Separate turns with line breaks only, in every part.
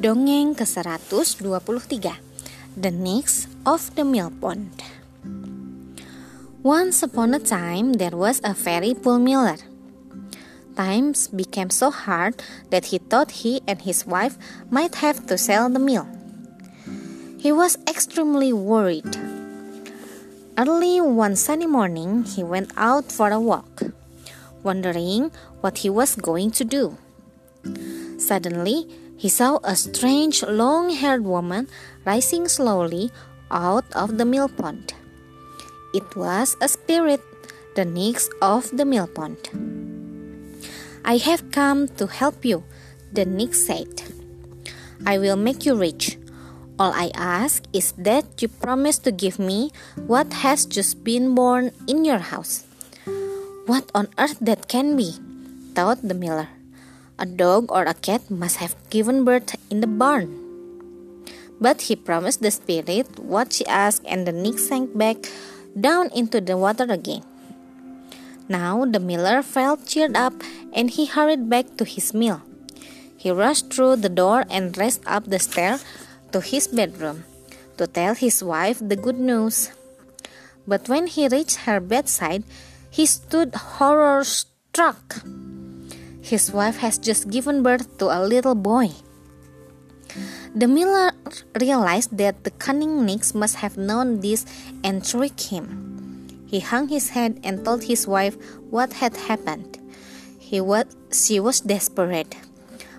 Dongeng ke-123 The Nix of the Mill Pond Once upon a time there was a very poor miller. Times became so hard that he thought he and his wife might have to sell the mill. He was extremely worried. Early one sunny morning, he went out for a walk, wondering what he was going to do. Suddenly, he saw a strange long haired woman rising slowly out of the mill pond. It was a spirit, the nix of the mill pond. I have come to help you, the nix said. I will make you rich. All I ask is that you promise to give me what has just been born in your house. What on earth that can be? thought the miller. A dog or a cat must have given birth in the barn. But he promised the spirit what she asked, and the nix sank back down into the water again. Now the miller felt cheered up and he hurried back to his mill. He rushed through the door and raced up the stair to his bedroom to tell his wife the good news. But when he reached her bedside, he stood horror struck. His wife has just given birth to a little boy. The miller realized that the cunning nix must have known this and tricked him. He hung his head and told his wife what had happened. He was, she was desperate.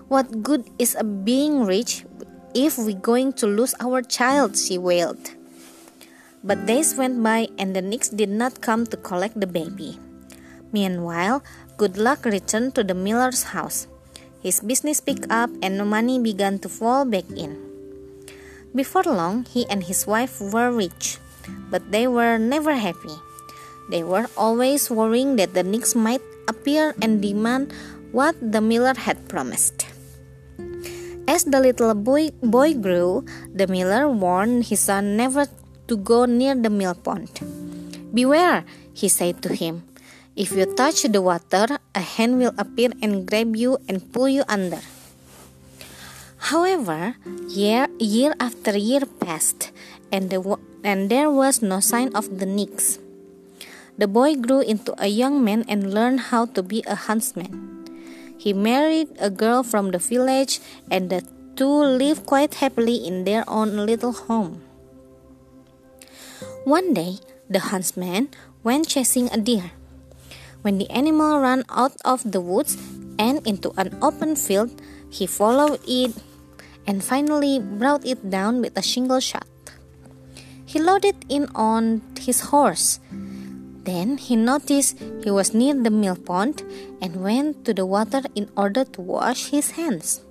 What good is a being rich if we're going to lose our child? she wailed. But days went by and the nix did not come to collect the baby. Meanwhile, Good luck returned to the miller's house. His business picked up and money began to fall back in. Before long, he and his wife were rich, but they were never happy. They were always worrying that the nix might appear and demand what the miller had promised. As the little boy, boy grew, the miller warned his son never to go near the mill pond. Beware, he said to him. If you touch the water, a hand will appear and grab you and pull you under. However, year, year after year passed, and, the, and there was no sign of the nix. The boy grew into a young man and learned how to be a huntsman. He married a girl from the village, and the two lived quite happily in their own little home. One day, the huntsman went chasing a deer. When the animal ran out of the woods and into an open field, he followed it and finally brought it down with a single shot. He loaded in on his horse. Then he noticed he was near the mill pond and went to the water in order to wash his hands.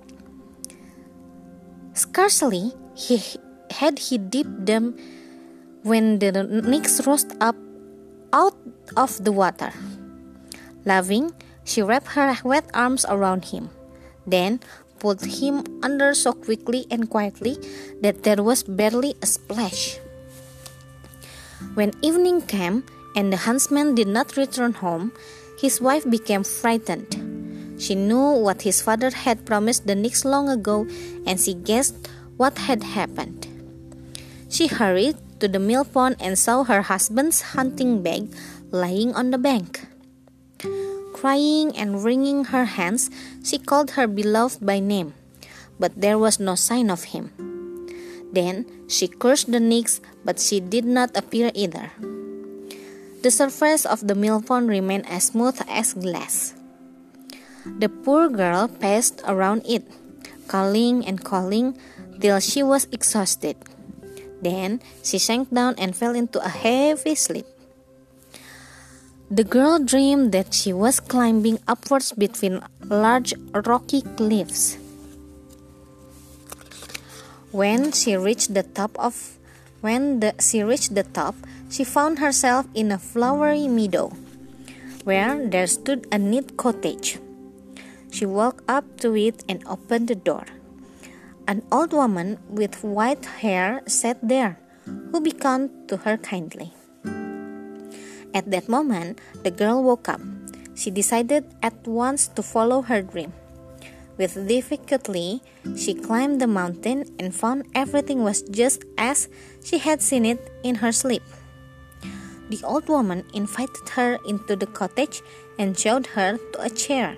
Scarcely he had he dipped them when the nix rose up out of the water. Laughing, she wrapped her wet arms around him, then pulled him under so quickly and quietly that there was barely a splash. When evening came and the huntsman did not return home, his wife became frightened. She knew what his father had promised the nix long ago, and she guessed what had happened. She hurried to the mill pond and saw her husband's hunting bag lying on the bank. Crying and wringing her hands, she called her beloved by name, but there was no sign of him. Then she cursed the nix, but she did not appear either. The surface of the mill pond remained as smooth as glass. The poor girl paced around it, calling and calling till she was exhausted. Then she sank down and fell into a heavy sleep. The girl dreamed that she was climbing upwards between large rocky cliffs. When she reached the top of when the, she reached the top, she found herself in a flowery meadow, where there stood a neat cottage. She walked up to it and opened the door. An old woman with white hair sat there, who beckoned to her kindly. At that moment, the girl woke up. She decided at once to follow her dream. With difficulty, she climbed the mountain and found everything was just as she had seen it in her sleep. The old woman invited her into the cottage and showed her to a chair.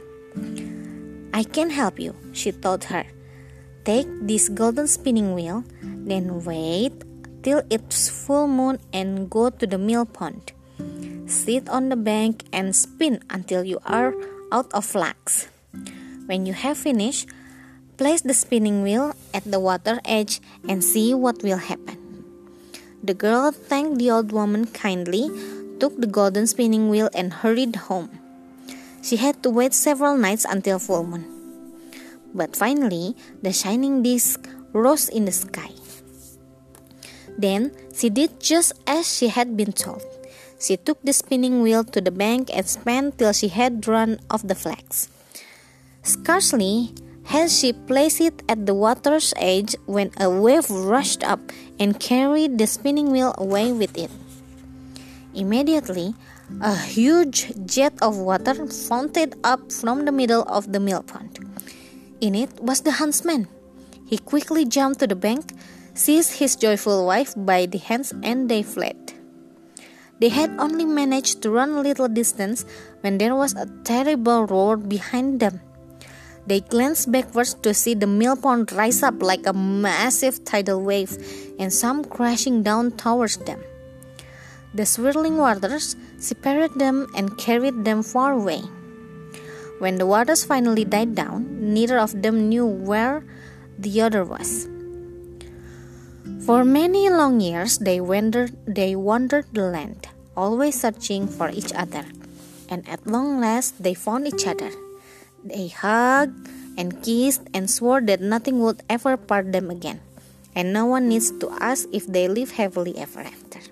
I can help you, she told her. Take this golden spinning wheel, then wait till it's full moon and go to the mill pond. Sit on the bank and spin until you are out of flax. When you have finished, place the spinning wheel at the water edge and see what will happen. The girl thanked the old woman kindly, took the golden spinning wheel, and hurried home. She had to wait several nights until full moon. But finally, the shining disk rose in the sky. Then she did just as she had been told. She took the spinning wheel to the bank and spun till she had run off the flax. Scarcely had she placed it at the water's edge when a wave rushed up and carried the spinning wheel away with it. Immediately, a huge jet of water fountained up from the middle of the mill pond. In it was the huntsman. He quickly jumped to the bank, seized his joyful wife by the hands, and they fled. They had only managed to run a little distance when there was a terrible roar behind them. They glanced backwards to see the mill pond rise up like a massive tidal wave and some crashing down towards them. The swirling waters separated them and carried them far away. When the waters finally died down, neither of them knew where the other was. For many long years they wandered they wandered the land, always searching for each other. And at long last they found each other. They hugged and kissed and swore that nothing would ever part them again, and no one needs to ask if they live happily ever after.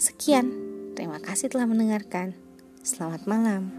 Sekian, terima kasih telah mendengarkan. Selamat malam.